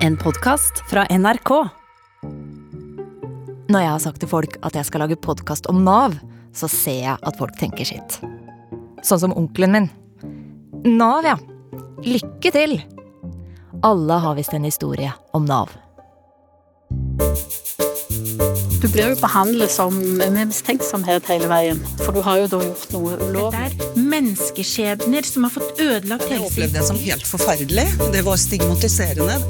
En podkast fra NRK. Når jeg har sagt til folk at jeg skal lage podkast om Nav, så ser jeg at folk tenker sitt. Sånn som onkelen min. Nav, ja. Lykke til! Alle har visst en historie om Nav. Du blir jo behandlet som med mistenksomhet hele veien, for du har jo da gjort noe ulovlig. Det er menneskeskjebner som har fått ødelagt Jeg opplevde det som helt forferdelig. Det var stigmatiserende.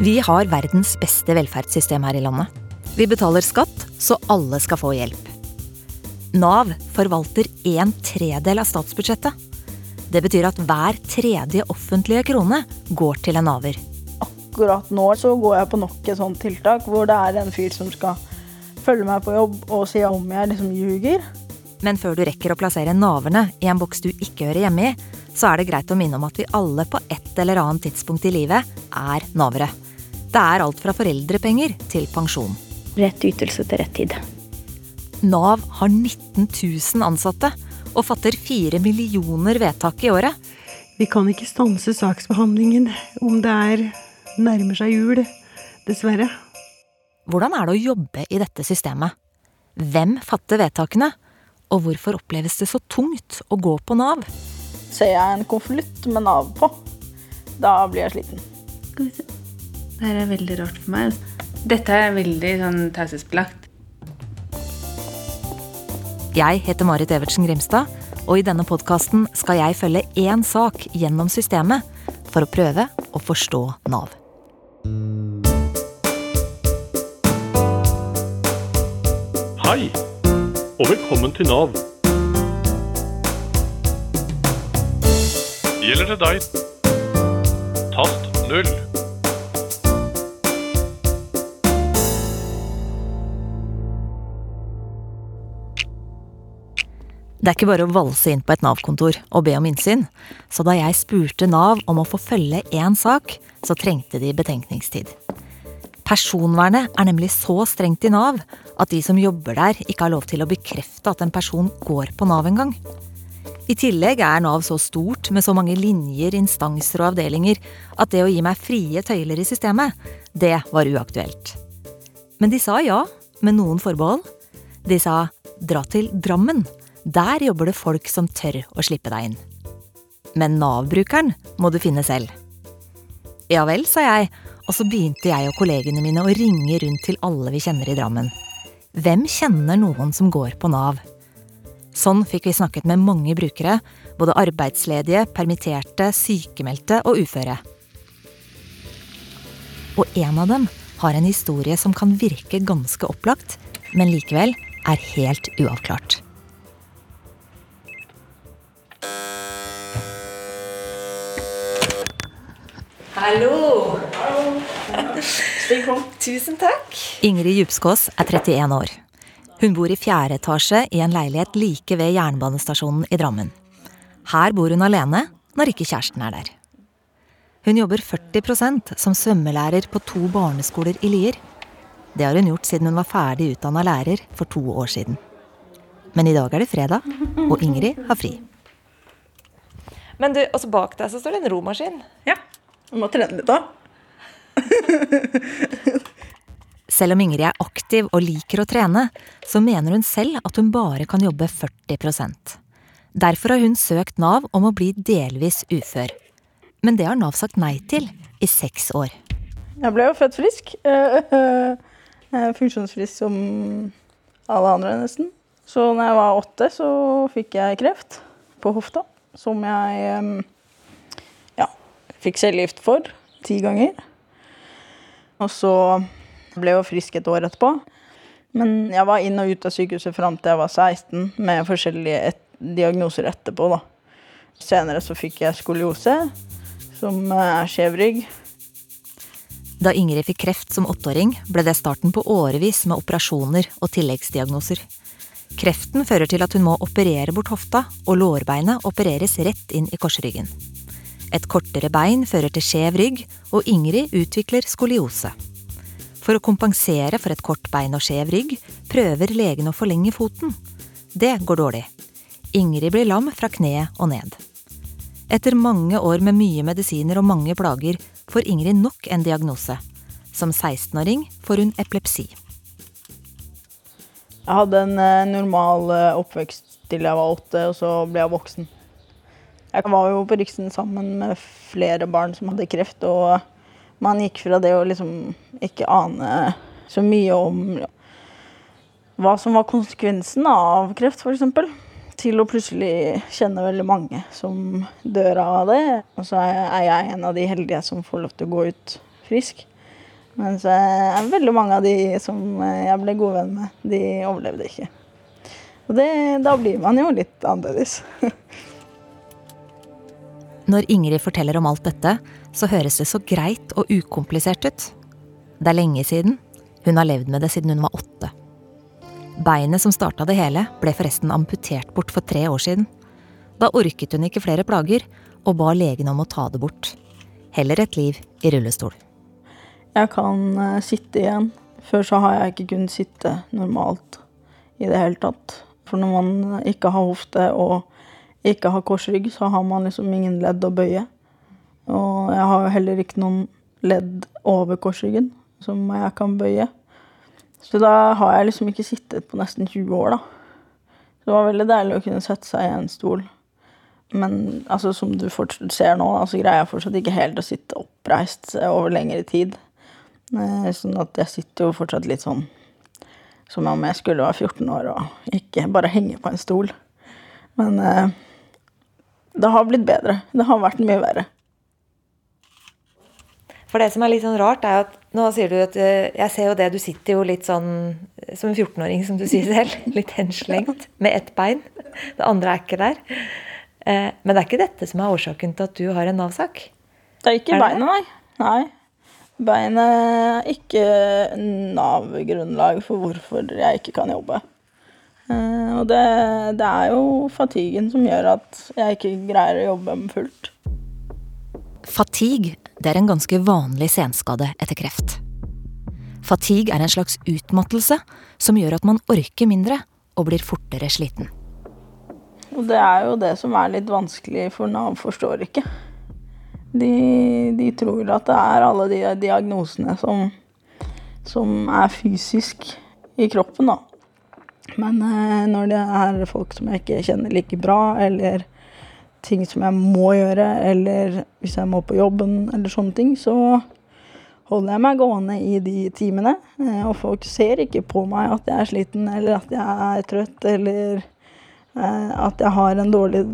Vi har verdens beste velferdssystem her i landet. Vi betaler skatt, så alle skal få hjelp. Nav forvalter en tredel av statsbudsjettet. Det betyr at hver tredje offentlige krone går til en naver. akkurat nå så går jeg på nok et sånt tiltak hvor det er en fyr som skal følge meg på jobb og si om jeg liksom ljuger. Men før du rekker å plassere naverne i en boks du ikke hører hjemme i, så er det greit å minne om at vi alle på et eller annet tidspunkt i livet er navere. Det er alt fra foreldrepenger til pensjon. Rett ytelse til rett tid. Nav har 19 000 ansatte og fatter 4 millioner vedtak i året. Vi kan ikke stanse saksbehandlingen om det er nærmer seg jul, dessverre. Hvordan er det å jobbe i dette systemet? Hvem fatter vedtakene? Og hvorfor oppleves det så tungt å gå på Nav? Ser jeg en konvolutt med Nav på, da blir jeg sliten. Det her er veldig rart for meg. Dette er veldig sånn taushetsbelagt. Jeg heter Marit Evertsen Grimstad, og i denne podkasten skal jeg følge én sak gjennom systemet for å prøve å forstå Nav. Hei, og velkommen til Nav. Gjelder det deg? Tast null. Det er ikke bare å valse inn på et Nav-kontor og be om innsyn, så da jeg spurte Nav om å få følge én sak, så trengte de betenkningstid. Personvernet er nemlig så strengt i Nav at de som jobber der, ikke har lov til å bekrefte at en person går på Nav engang. I tillegg er Nav så stort med så mange linjer, instanser og avdelinger at det å gi meg frie tøyler i systemet, det var uaktuelt. Men de sa ja, med noen forbehold. De sa dra til Drammen. Der jobber det folk som tør å slippe deg inn. Men Nav-brukeren må du finne selv. Ja vel, sa jeg, og så begynte jeg og kollegene mine å ringe rundt til alle vi kjenner i Drammen. Hvem kjenner noen som går på Nav? Sånn fikk vi snakket med mange brukere, både arbeidsledige, permitterte, sykemeldte og uføre. Og en av dem har en historie som kan virke ganske opplagt, men likevel er helt uavklart. Hallo! Tusen takk. Ingrid Djupskås er 31 år. Hun bor i fjerde etasje i en leilighet like ved jernbanestasjonen i Drammen. Her bor hun alene når ikke kjæresten er der. Hun jobber 40% som svømmelærer på to barneskoler i Lier. Det har hun gjort siden hun var ferdig utdanna lærer for to år siden. Men i dag er det fredag, og Ingrid har fri. Men du, også bak deg så står det en romaskin. Ja. Du må trene litt da. Selv om Ingrid er aktiv og liker å trene, så mener hun selv at hun bare kan jobbe 40% Derfor har hun søkt Nav om å bli delvis ufør. Men det har Nav sagt nei til i seks år. Jeg ble jo født frisk. Jeg funksjonsfrisk som alle andre, nesten. Så når jeg var åtte, så fikk jeg kreft på hofta. Som jeg fikk cellegift for ti ganger. Og så ble jeg jo frisk et år etterpå. Men jeg var inn og ut av sykehuset fram til jeg var 16 med forskjellige et diagnoser etterpå. da. Senere så fikk jeg skoliose, som er skjev rygg. Da Ingrid fikk kreft som åtteåring, ble det starten på årevis med operasjoner og tilleggsdiagnoser. Kreften fører til at hun må operere bort hofta, og lårbeinet opereres rett inn i korsryggen. Et kortere bein fører til skjev rygg, og Ingrid utvikler skoliose. For å kompensere for et kort bein og skjev rygg, prøver legen å forlenge foten. Det går dårlig. Ingrid blir lam fra kneet og ned. Etter mange år med mye medisiner og mange plager, får Ingrid nok en diagnose. Som 16-åring får hun epilepsi. Jeg hadde en eh, normal eh, oppvekst til jeg var åtte, og så ble jeg voksen. Jeg var jo på Riksen sammen med flere barn som hadde kreft, og man gikk fra det å liksom ikke ane så mye om hva som var konsekvensen av kreft, f.eks., til å plutselig kjenne veldig mange som dør av det. Og så er jeg en av de heldige som får lov til å gå ut frisk. Mens veldig mange av de som jeg ble god venn med, de overlevde ikke. Og det, da blir man jo litt annerledes. Når Ingrid forteller om alt dette, så høres det så greit og ukomplisert ut. Det er lenge siden. Hun har levd med det siden hun var åtte. Beinet som starta det hele, ble forresten amputert bort for tre år siden. Da orket hun ikke flere plager, og ba legen om å ta det bort. Heller et liv i rullestol. Jeg kan uh, sitte igjen. Før så har jeg ikke kunnet sitte normalt i det hele tatt. For når man ikke har hofte og ikke har korsrygg, så har man liksom ingen ledd å bøye. Og jeg har heller ikke noen ledd over korsryggen som jeg kan bøye. Så da har jeg liksom ikke sittet på nesten 20 år, da. Så det var veldig deilig å kunne sette seg i en stol. Men altså, som du ser nå, så greier jeg fortsatt ikke helt å sitte oppreist over lengre tid. Eh, sånn at jeg sitter jo fortsatt litt sånn som om jeg skulle være 14 år og ikke bare henge på en stol. Men eh, det har blitt bedre. Det har vært mye verre. For det som er litt sånn rart, er at nå sier du at eh, Jeg ser jo det, du sitter jo litt sånn som en 14-åring, som du sier selv. Litt henslengt. Med ett bein. Det andre er ikke der. Eh, men det er ikke dette som er årsaken til at du har en Nav-sak? Det er ikke beinet, nei. nei. Beinet er ikke Nav-grunnlag for hvorfor jeg ikke kan jobbe. Eh, og det, det er jo fatiguen som gjør at jeg ikke greier å jobbe med fullt. Fatigue det er en ganske vanlig senskade etter kreft. Fatigue er en slags utmattelse som gjør at man orker mindre og blir fortere sliten. Og det er jo det som er litt vanskelig, for Nav forstår ikke. De, de tror at det er alle de diagnosene som, som er fysisk i kroppen, da. Men eh, når det er folk som jeg ikke kjenner like bra, eller ting som jeg må gjøre, eller hvis jeg må på jobben, eller sånne ting, så holder jeg meg gående i de timene. Eh, og folk ser ikke på meg at jeg er sliten, eller at jeg er trøtt, eller eh, at jeg har en dårlig,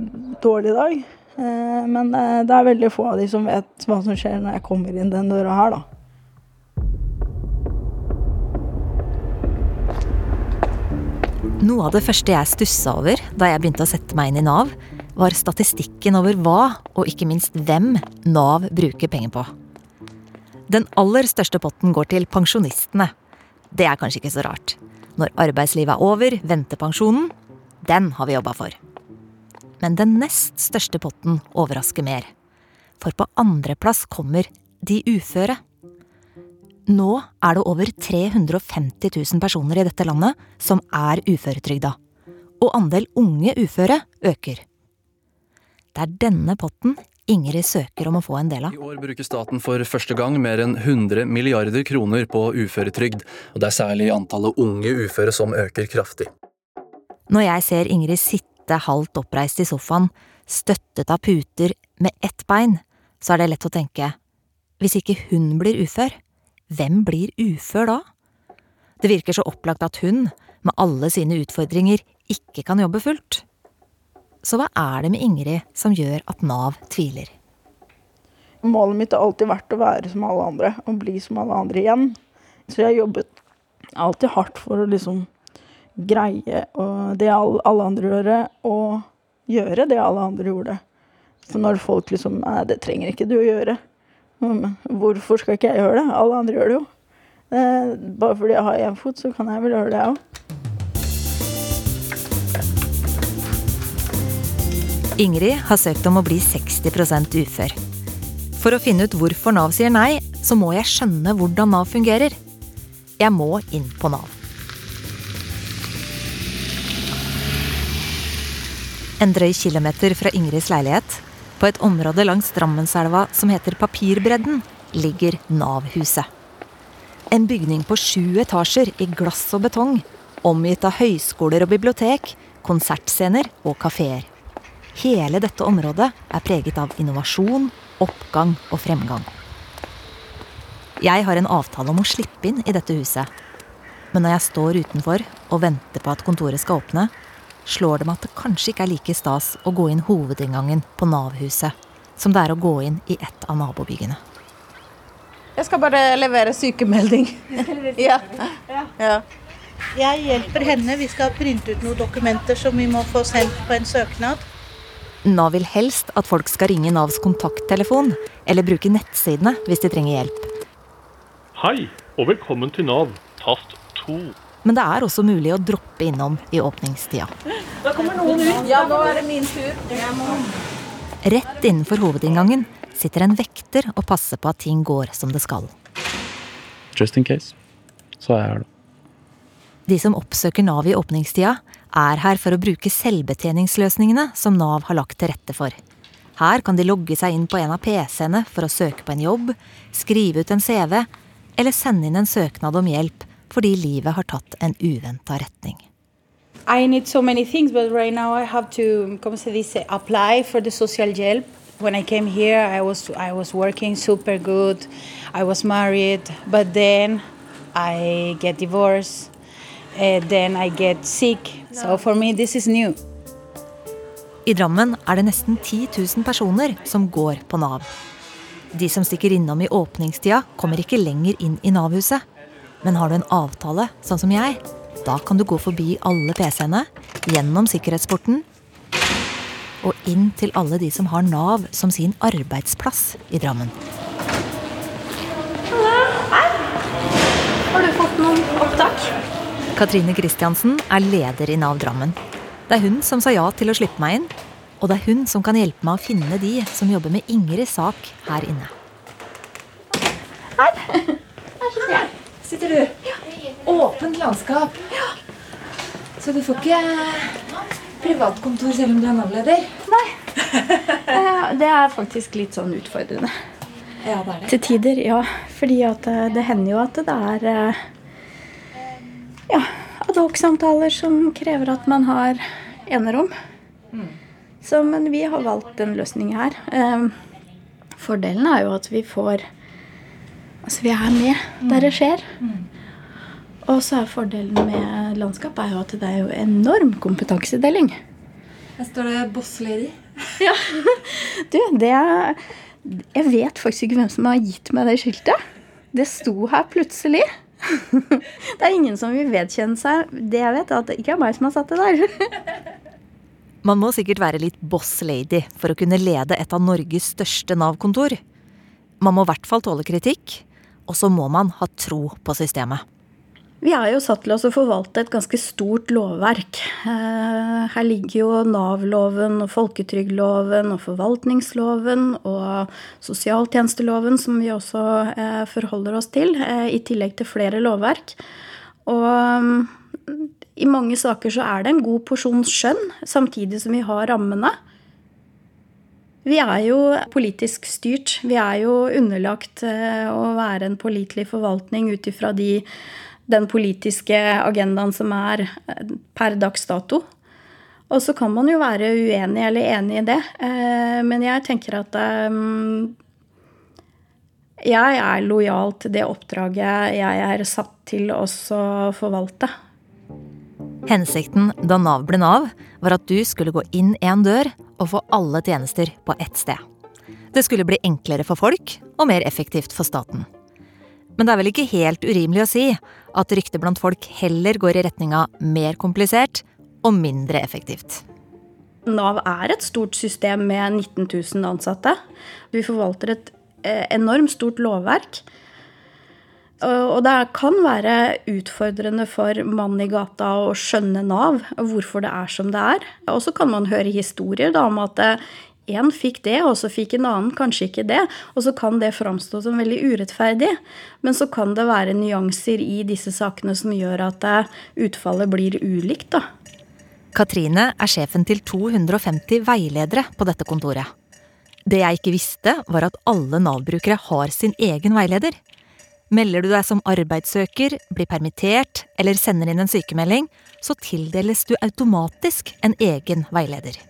dårlig dag. Men det er veldig få av de som vet hva som skjer når jeg kommer inn den døra her, da. Noe av det første jeg stussa over da jeg begynte å sette meg inn i Nav, var statistikken over hva, og ikke minst hvem, Nav bruker penger på. Den aller største potten går til pensjonistene. Det er kanskje ikke så rart. Når arbeidslivet er over, venter pensjonen. Den har vi jobba for. Men den nest største potten overrasker mer. For på andreplass kommer de uføre. Nå er det over 350 000 personer i dette landet som er uføretrygda. Og andel unge uføre øker. Det er denne potten Ingrid søker om å få en del av. I år bruker staten for første gang mer enn 100 milliarder kroner på uføretrygd, og det er særlig antallet unge uføre som øker kraftig. Når jeg ser Ingrid sitte halvt oppreist i sofaen, støttet av puter med ett bein, så er det lett å tenke hvis ikke hun blir ufør, hvem blir ufør da? Det virker så opplagt at hun, med alle sine utfordringer, ikke kan jobbe fullt. Så hva er det med Ingrid som gjør at Nav tviler? Målet mitt har alltid vært å være som alle andre, og bli som alle andre igjen. Så jeg har jobbet alltid hardt for å liksom greie det alle andre gjør, og gjøre det alle andre gjorde. For når folk liksom Nei, det trenger ikke du å gjøre. Hvorfor skal ikke jeg gjøre det? Alle andre gjør det jo. Eh, bare fordi jeg har én fot, så kan jeg vel gjøre det, jeg òg. Ingrid har søkt om å bli 60% ufør. For å finne ut hvorfor Nav sier nei, så må jeg skjønne hvordan Nav fungerer. Jeg må inn på Nav. En drøy kilometer fra Ingrids leilighet, på et område langs Drammenselva som heter Papirbredden, ligger Nav-huset. En bygning på sju etasjer i glass og betong, omgitt av høyskoler og bibliotek, konsertscener og kafeer. Hele dette området er preget av innovasjon, oppgang og fremgang. Jeg har en avtale om å slippe inn i dette huset. Men når jeg står utenfor og venter på at kontoret skal åpne, slår dem at det kanskje ikke er like stas å gå inn hovedinngangen på Nav-huset som det er å gå inn i et av nabobyggene. Jeg skal bare levere sykemelding. ja. ja. Jeg hjelper henne. Vi skal printe ut noen dokumenter som vi må få sendt på en søknad. Nav vil helst at folk skal ringe Navs kontakttelefon eller bruke nettsidene hvis de trenger hjelp. Hei, og velkommen til Nav. Tast 2. Men det er også mulig å droppe innom i åpningstida. Da kommer noen ut. Ja, nå er det min tur. Rett innenfor hovedinngangen sitter en vekter og passer på at ting går som det skal. Just in case. Så er jeg her, da. De som oppsøker Nav i åpningstida, er her for å bruke selvbetjeningsløsningene som Nav har lagt til rette for. Her kan de logge seg inn på en av PC-ene for å søke på en jobb, skrive ut en CV eller sende inn en søknad om hjelp fordi livet har tatt en uventa retning. I need so many things, but right now I have to, como se dice, apply for the social help. When I came here, I was I was working super good. I was married, but then I get divorced. Uh, then I get sick. So for me, this is new. I Drammen er det nesten 10 000 personer som går på Nav. De som stikker innom i åpningstida, kommer ikke lenger inn i Nav-huset. Men har du en avtale, sånn som jeg, da kan du gå forbi alle PC-ene, gjennom sikkerhetsporten og inn til alle de som har Nav som sin arbeidsplass i Drammen. Hei! Har du fått noen opptak? Katrine Kristiansen er leder i Nav Drammen. Det er hun som sa ja til å slippe meg inn. Og det er hun som kan hjelpe meg å finne de som jobber med Ingrids sak her inne. Her. Her sitter jeg. Sitter du? Åpent landskap. Så du får ikke privatkontor selv om du er Nav-leder? Nei. Eh, Det er faktisk litt sånn utfordrende. Ja, det er det. Til tider, ja. Fordi at eh, det hender jo at det er eh, ja, ad hoc-samtaler som krever at man har enerom. Så, men vi har valgt en løsning her. Fordelen er jo at vi får Altså, vi er med der det skjer. Og så er fordelen med landskap er jo at det er jo enorm kompetansedeling. Her står det 'Boss Lady'. Ja. Du, det er Jeg vet faktisk ikke hvem som har gitt meg det skiltet. Det sto her plutselig. Det er ingen som vil vedkjenne seg det jeg vet, at det ikke er meg som har satt det der. Man må sikkert være litt boss lady for å kunne lede et av Norges største Nav-kontor. Man må i hvert fall tåle kritikk, og så må man ha tro på systemet. Vi er jo satt til å forvalte et ganske stort lovverk. Eh, Her ligger jo Nav-loven og folketrygdloven og forvaltningsloven og sosialtjenesteloven, som vi også eh, forholder oss til, eh, i tillegg til flere lovverk. Og mm, i mange saker så er det en god porsjon skjønn, samtidig som vi har rammene. Vi er jo politisk styrt. Vi er jo underlagt eh, å være en pålitelig forvaltning ut ifra de, den politiske agendaen som er eh, per dags dato. Og så kan man jo være uenig eller enig i det, eh, men jeg tenker at jeg er lojal til det oppdraget jeg er satt til å forvalte. Hensikten da Nav ble Nav, var at du skulle gå inn én dør og få alle tjenester på ett sted. Det skulle bli enklere for folk og mer effektivt for staten. Men det er vel ikke helt urimelig å si at ryktet blant folk heller går i retninga mer komplisert og mindre effektivt. Nav er et stort system med 19 000 ansatte. Vi forvalter et eh, enormt stort lovverk. Og det kan være utfordrende for mannen i gata å skjønne Nav, hvorfor det er som det er. Og så kan man høre historier da, om at én fikk det, og så fikk en annen kanskje ikke det. Og så kan det framstå som veldig urettferdig. Men så kan det være nyanser i disse sakene som gjør at utfallet blir ulikt, da. Katrine er sjefen til 250 veiledere på dette kontoret. Det jeg ikke visste, var at alle Nav-brukere har sin egen veileder. Melder du deg som arbeidssøker, blir permittert eller sender inn en sykemelding, så tildeles du automatisk en egen veileder.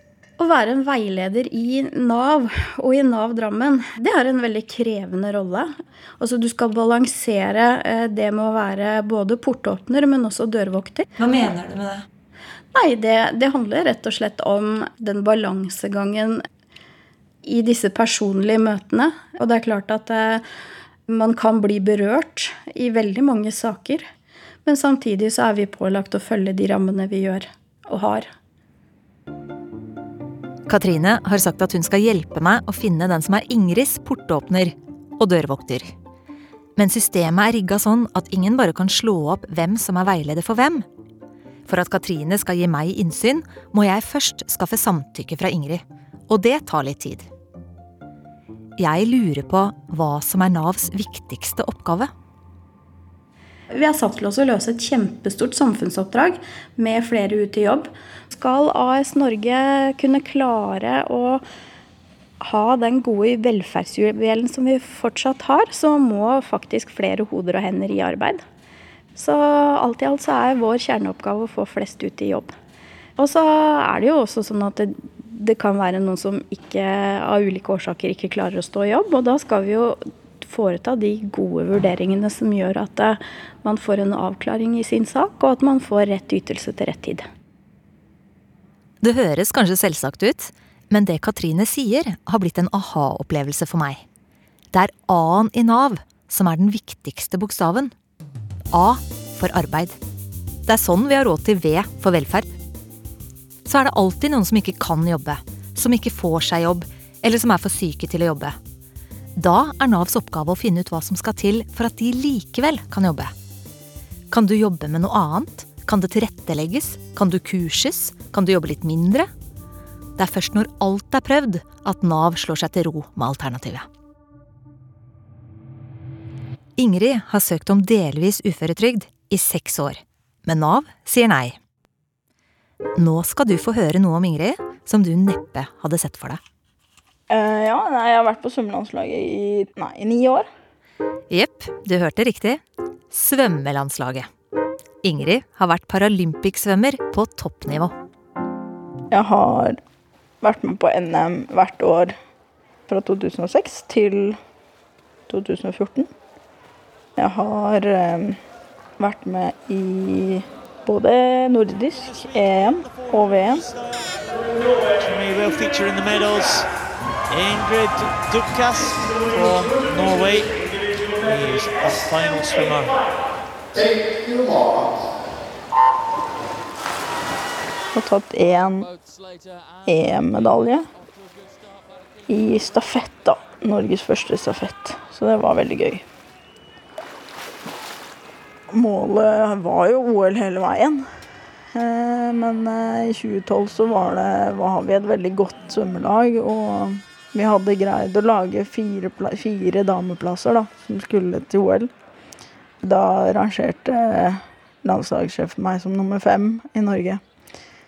Å være en veileder i Nav og i Nav Drammen, det er en veldig krevende rolle. Altså Du skal balansere eh, det med å være både portåpner, men også dørvokter. Hva mener du med det? Nei, det, det handler rett og slett om den balansegangen i disse personlige møtene. Og det er klart at eh, man kan bli berørt i veldig mange saker. Men samtidig så er vi pålagt å følge de rammene vi gjør og har. Katrine har sagt at hun skal hjelpe meg å finne den som er Ingrids portåpner og dørvokter. Men systemet er rigga sånn at ingen bare kan slå opp hvem som er veileder for hvem. For at Katrine skal gi meg innsyn, må jeg først skaffe samtykke fra Ingrid. Og det tar litt tid. Jeg lurer på hva som er Navs viktigste oppgave. Vi er satt til å løse et kjempestort samfunnsoppdrag med flere ute i jobb. Skal AS Norge kunne klare å ha den gode velferdsjuvelen som vi fortsatt har, så må faktisk flere hoder og hender i arbeid. Så alt i alt så er vår kjerneoppgave å få flest ut i jobb. Og så er det jo også sånn at det, kan være noen som ikke, av ulike årsaker ikke klarer å stå i jobb, og da skal vi jo foreta de gode vurderingene som gjør at eh, man får en avklaring i sin sak, og at man får rett ytelse til rett tid. Det høres kanskje selvsagt ut, men det Katrine sier, har blitt en aha-opplevelse for meg. Det er A-en i Nav som er den viktigste bokstaven. A for arbeid. Det er sånn vi har råd til V for velferd. Så er det alltid noen som ikke kan jobbe, som ikke får seg jobb, eller som er for syke til å jobbe. Da er Navs oppgave å finne ut hva som skal til for at de likevel kan jobbe. Kan du jobbe med noe annet? Kan det tilrettelegges? Kan du kurses? Kan du jobbe litt mindre? Det er først når alt er prøvd, at Nav slår seg til ro med alternativet. Ingrid har søkt om delvis uføretrygd i seks år, men Nav sier nei. Nå skal du få høre noe om Ingrid som du neppe hadde sett for deg. Uh, ja, nei, jeg har vært på svømmelandslaget i, nei, i ni år. Jepp, du hørte riktig. Svømmelandslaget. Ingrid har vært paralympicsvømmer på toppnivå. Jeg har vært med på NM hvert år fra 2006 til 2014. Jeg har um, vært med i både nordisk EM og VM. Ingrid Dukas fra Norway is a final swimmer. Har tatt én EM-medalje i stafett, da. Norges første stafett. Så det var veldig gøy. Målet var jo OL hele veien. Eh, men eh, i 2012 så var, det, var vi et veldig godt svømmelag. Og vi hadde greid å lage fire, fire dameplasser da, som skulle til OL. Da rangerte landslagssjefen meg som nummer fem i Norge.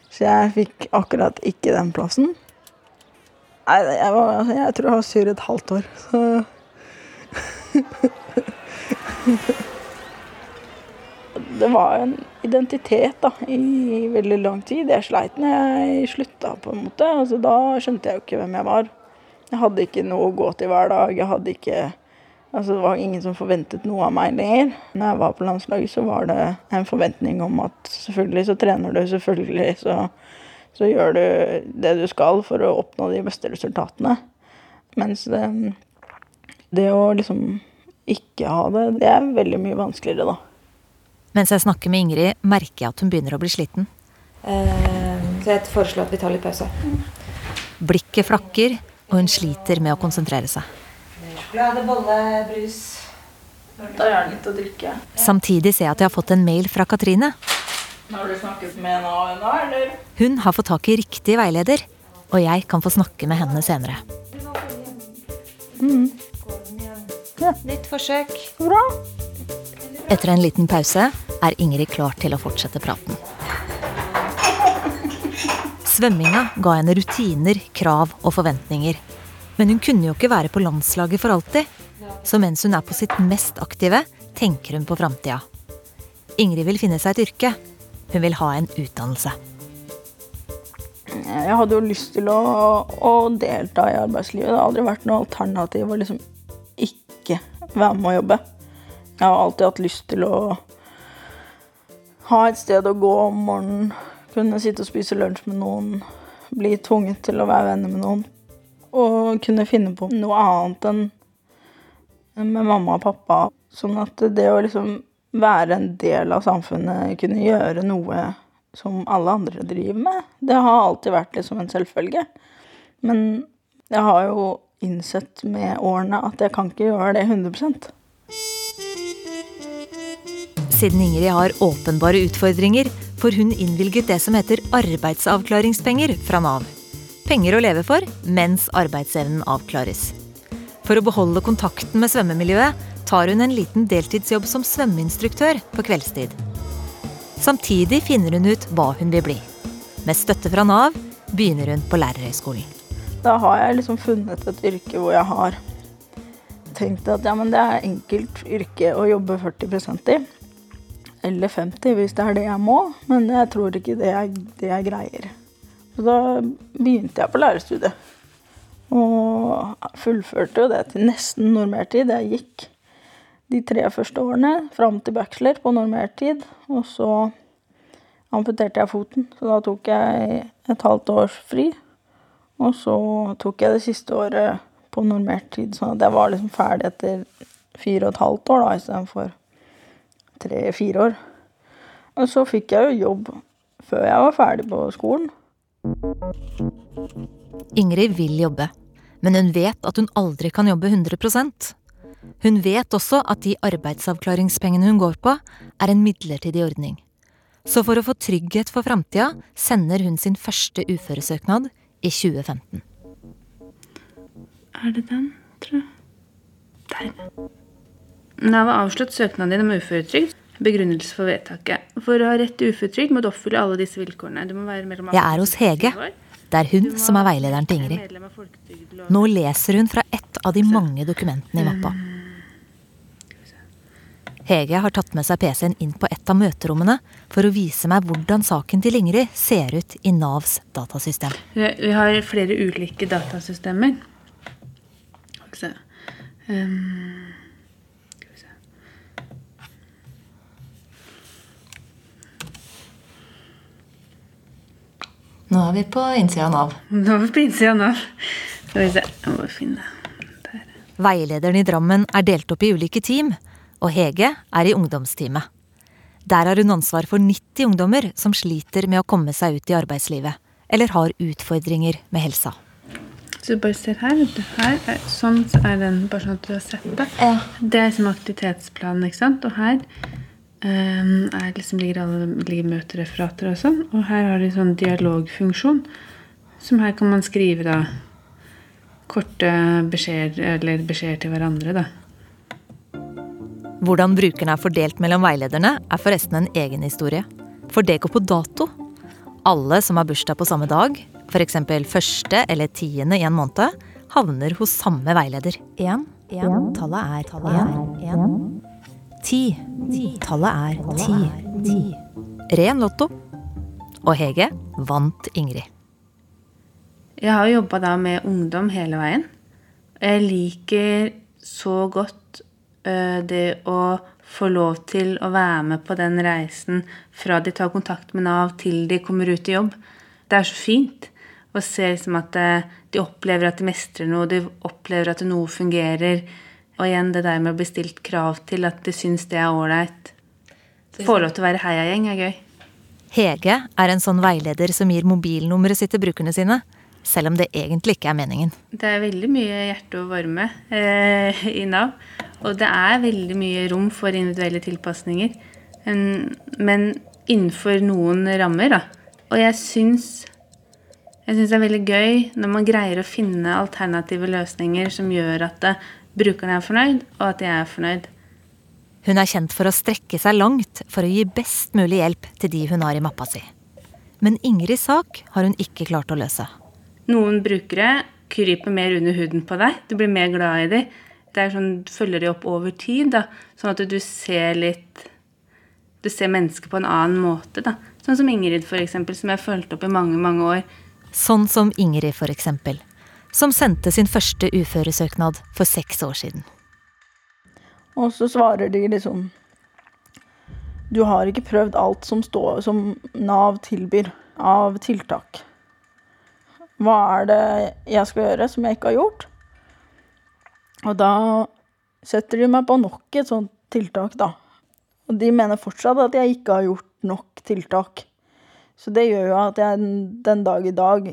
Så jeg fikk akkurat ikke den plassen. Nei, jeg, var, altså, jeg tror jeg var sur et halvt år, så Det var en identitet da, i veldig lang tid. Jeg sleit når jeg slutta, på en måte. Altså, da skjønte jeg jo ikke hvem jeg var. Jeg hadde ikke noe å gå til hver dag. Jeg hadde ikke Altså, det var ingen som forventet noe av meg lenger. Når jeg var på landslaget, så var det en forventning om at selvfølgelig så trener du, selvfølgelig så, så gjør du det du skal for å oppnå de beste resultatene. Mens det, det å liksom ikke ha det, det er veldig mye vanskeligere, da. Mens jeg snakker med Ingrid, merker jeg at hun begynner å bli sliten. Eh, så jeg foreslår at vi tar litt pause. Blikket flakker, og hun sliter med å konsentrere seg. Sjokolade, bolle, brus. Da gjør det litt å drikke. Samtidig ser jeg at jeg har fått en mail fra Katrine. Har du snakket med henne ennå, eller? Hun har fått tak i riktig veileder, og jeg kan få snakke med henne senere. Mm. Ja. Nytt forsøk. Bra. Etter en liten pause er Ingrid klar til å fortsette praten. Svømminga ga henne rutiner, krav og forventninger. Men hun kunne jo ikke være på landslaget for alltid. Så mens hun er på sitt mest aktive, tenker hun på framtida. Ingrid vil finne seg et yrke. Hun vil ha en utdannelse. Jeg hadde jo lyst til å, å delta i arbeidslivet. Det har aldri vært noe alternativ å liksom ikke være med å jobbe. Jeg har alltid hatt lyst til å ha et sted å gå om morgenen. Kunne sitte og spise lunsj med noen. Bli tvunget til å være venner med noen. Og kunne finne på noe annet enn med mamma og pappa. Sånn at det å liksom være en del av samfunnet, kunne gjøre noe som alle andre driver med, det har alltid vært liksom en selvfølge. Men jeg har jo innsett med årene at jeg kan ikke gjøre det 100 Siden Ingrid har åpenbare utfordringer, får hun innvilget det som heter arbeidsavklaringspenger fra Nav. Penger å leve for mens arbeidsevnen avklares. For å beholde kontakten med svømmemiljøet tar hun en liten deltidsjobb som svømmeinstruktør på kveldstid. Samtidig finner hun ut hva hun vil bli. Med støtte fra Nav begynner hun på lærerhøgskolen. Da har jeg liksom funnet et yrke hvor jeg har tenkt at ja, det er enkelt yrke å jobbe 40% i. Eller 50 hvis det er det jeg må, men jeg tror ikke det er det jeg greier. Så da begynte jeg på lærerstudiet. Og fullførte jo det til nesten normert tid. Jeg gikk de tre første årene fram til bachelor på normert tid. Og så amputerte jeg foten, så da tok jeg et halvt års fri. Og så tok jeg det siste året på normert tid, så jeg var liksom ferdig etter fire og et halvt år da, istedenfor tre-fire år. Og så fikk jeg jo jobb før jeg var ferdig på skolen. Ingrid vil jobbe, men hun vet at hun aldri kan jobbe 100% Hun vet også at de arbeidsavklaringspengene hun går på, er en midlertidig ordning. Så for å få trygghet for framtida sender hun sin første uføresøknad i 2015. Er det den, tror jeg? Der. Nav har avslått søknaden din om uføretrygd. Begrunnelse for vedtaket. For å ha rett til uføretrygd må du oppfylle alle disse vilkårene. Du må være mellom Jeg er hos Hege. Det er hun som er veilederen til Ingrid. Nå leser hun fra ett av de mange dokumentene i mappa. Hege har tatt med seg PC-en inn på et av møterommene for å vise meg hvordan saken til Ingrid ser ut i Navs datasystem. Vi har flere ulike datasystemer. Skal vi se um, Skal vi se Nå er vi på innsida av Nav. Nå er vi på innsida av Nav. Skal vi se Jeg må finne Der. Veilederen i Drammen er delt opp i ulike team, og Hege er i ungdomsteamet. Der har hun ansvar for 90 ungdommer som sliter med å komme seg ut i arbeidslivet, eller har utfordringer med helsa. Så du bare ser her, vet du. Her er, sånn er den, bare sånn at du har sett det. Det er som aktivitetsplanen, ikke sant. Og her er liksom, ligger alle ligger møtereferater og sånn. Og her har de sånn dialogfunksjon. Som her kan man skrive da korte beskjeder, eller beskjeder til hverandre, da. Hvordan brukerne er fordelt mellom veilederne, er forresten en egen historie. For det går på dato. Alle som har bursdag på samme dag, f.eks. første eller tiende i en måned, havner hos samme veileder. Én. Tallet er én. Ti. Tallet er ti. Ren lotto. Og Hege vant Ingrid. Jeg har jobba med ungdom hele veien. Jeg liker så godt uh, det å få lov til å være med på den reisen fra de tar kontakt med Nav til de kommer ut i jobb. Det er så fint å se liksom at uh, de opplever at de mestrer noe, de opplever at noe fungerer. Og igjen det der med å bli stilt krav til at de syns det er ålreit. Få lov til å være heiagjeng er gøy. Hege er en sånn veileder som gir mobilnummeret sitt til brukerne sine selv om det egentlig ikke er meningen. Det er veldig mye hjerte og varme eh, i Nav. Og det er veldig mye rom for individuelle tilpasninger. Men, men innenfor noen rammer, da. Og jeg syns, jeg syns det er veldig gøy når man greier å finne alternative løsninger som gjør at brukerne er fornøyd, og at jeg er fornøyd. Hun er kjent for å strekke seg langt for å gi best mulig hjelp til de hun har i mappa si. Men Ingrids sak har hun ikke klart å løse. Noen brukere kryper mer under huden på deg. Du blir mer glad i dem. Det er sånn, Du følger dem opp over tid, da. Sånn at du ser litt Du ser mennesker på en annen måte, da. Sånn som Ingrid, eksempel, som jeg fulgte opp i mange, mange år. Sånn som Ingrid, eksempel. Som sendte sin første uføresøknad for seks år siden. Og så svarer de liksom Du har ikke prøvd alt som, stå, som Nav tilbyr av tiltak. Hva er det jeg skal gjøre som jeg ikke har gjort? Og da setter de meg på nok et sånt tiltak, da. Og de mener fortsatt at jeg ikke har gjort nok tiltak. Så det gjør jo at jeg den dag i dag,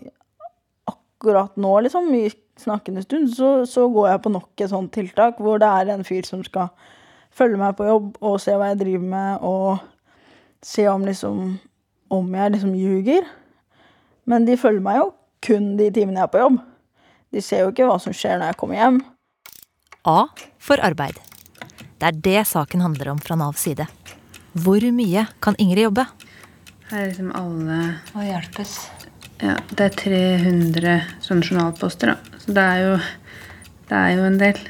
akkurat nå, liksom, i snakkende stund, så, så går jeg på nok et sånt tiltak hvor det er en fyr som skal følge meg på jobb og se hva jeg driver med, og se om liksom om jeg liksom ljuger. Men de følger meg jo kun de timene jeg er på jobb. De ser jo ikke hva som skjer når jeg kommer hjem. A for arbeid. Det er det saken handler om fra Navs side. Hvor mye kan Ingrid jobbe? Her er liksom alle Må hjelpes. Ja, det er 300 sånne journalposter, da. Så det er jo, det er jo en del.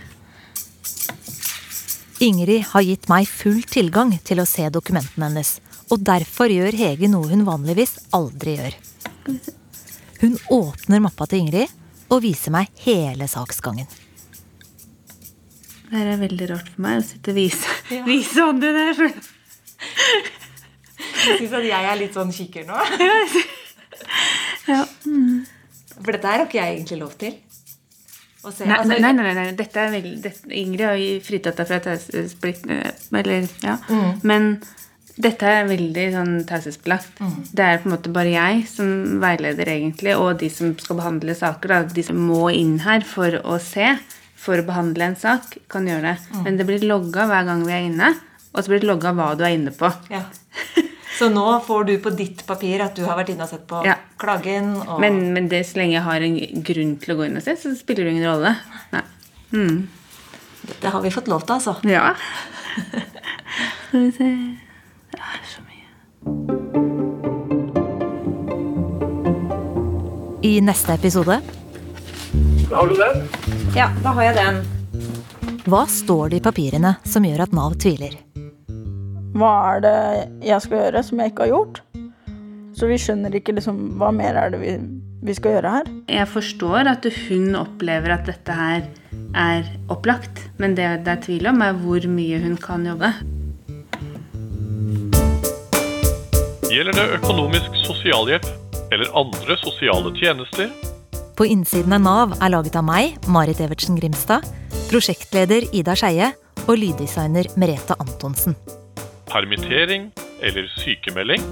Ingrid har gitt meg full tilgang til å se dokumentene hennes. Og derfor gjør Hege noe hun vanligvis aldri gjør. Hun åpner mappa til Ingrid og viser meg hele saksgangen. Det her er veldig rart for meg å sitte og vise, vise andre der. Jeg syns at jeg er litt sånn kikker nå. Ja. For dette her har ikke jeg egentlig lov til. Se. Nei, Altså, nei, nei, nei, nei. Dette er veldig, dette, Ingrid har fritatt deg fra taushetsplikt. eh, ja. Mm. Men dette er veldig sånn taushetsbelagt. Mm. Det er på en måte bare jeg som veileder, egentlig, og de som skal behandle saker. Da, de som må inn her for å se, for å behandle en sak, kan gjøre det. Mm. Men det blir logga hver gang vi er inne, og så blir det logga hva du er inne på. Ja. Så nå får du på ditt papir at du har vært inne og sett på Ja. Klagen. Og... Men, men det, så lenge jeg har en grunn til å gå inn og se, så spiller det ingen rolle. Nei. Mm. Dette har vi fått lov til, altså. Ja. Skal vi se Det er så mye. I neste episode Har du den? Ja, da har jeg den. Hva står det i papirene som gjør at Nav tviler? Hva er det jeg skal gjøre som jeg ikke har gjort? Så vi skjønner ikke liksom hva mer er det vi, vi skal gjøre her. Jeg forstår at hun opplever at dette her er opplagt, men det det er tvil om, er hvor mye hun kan jobbe. Gjelder det økonomisk sosialhjelp eller andre sosiale tjenester, På innsiden av Nav er laget av meg, Marit Evertsen Grimstad, prosjektleder Ida Skeie og lyddesigner Merete Antonsen. permittering eller sykemelding,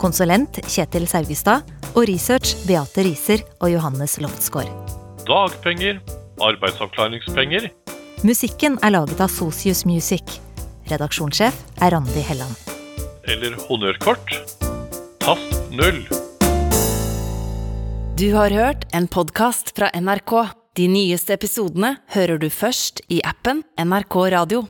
Konsulent Kjetil Saugestad og research Beate Riser og Johannes Loftsgaard. dagpenger, arbeidsavklaringspenger, Musikken er laget av Socius Music. Redaksjonssjef er Randi Helland. eller honnørkort, tast null. Du har hørt en podkast fra NRK. De nyeste episodene hører du først i appen NRK Radio.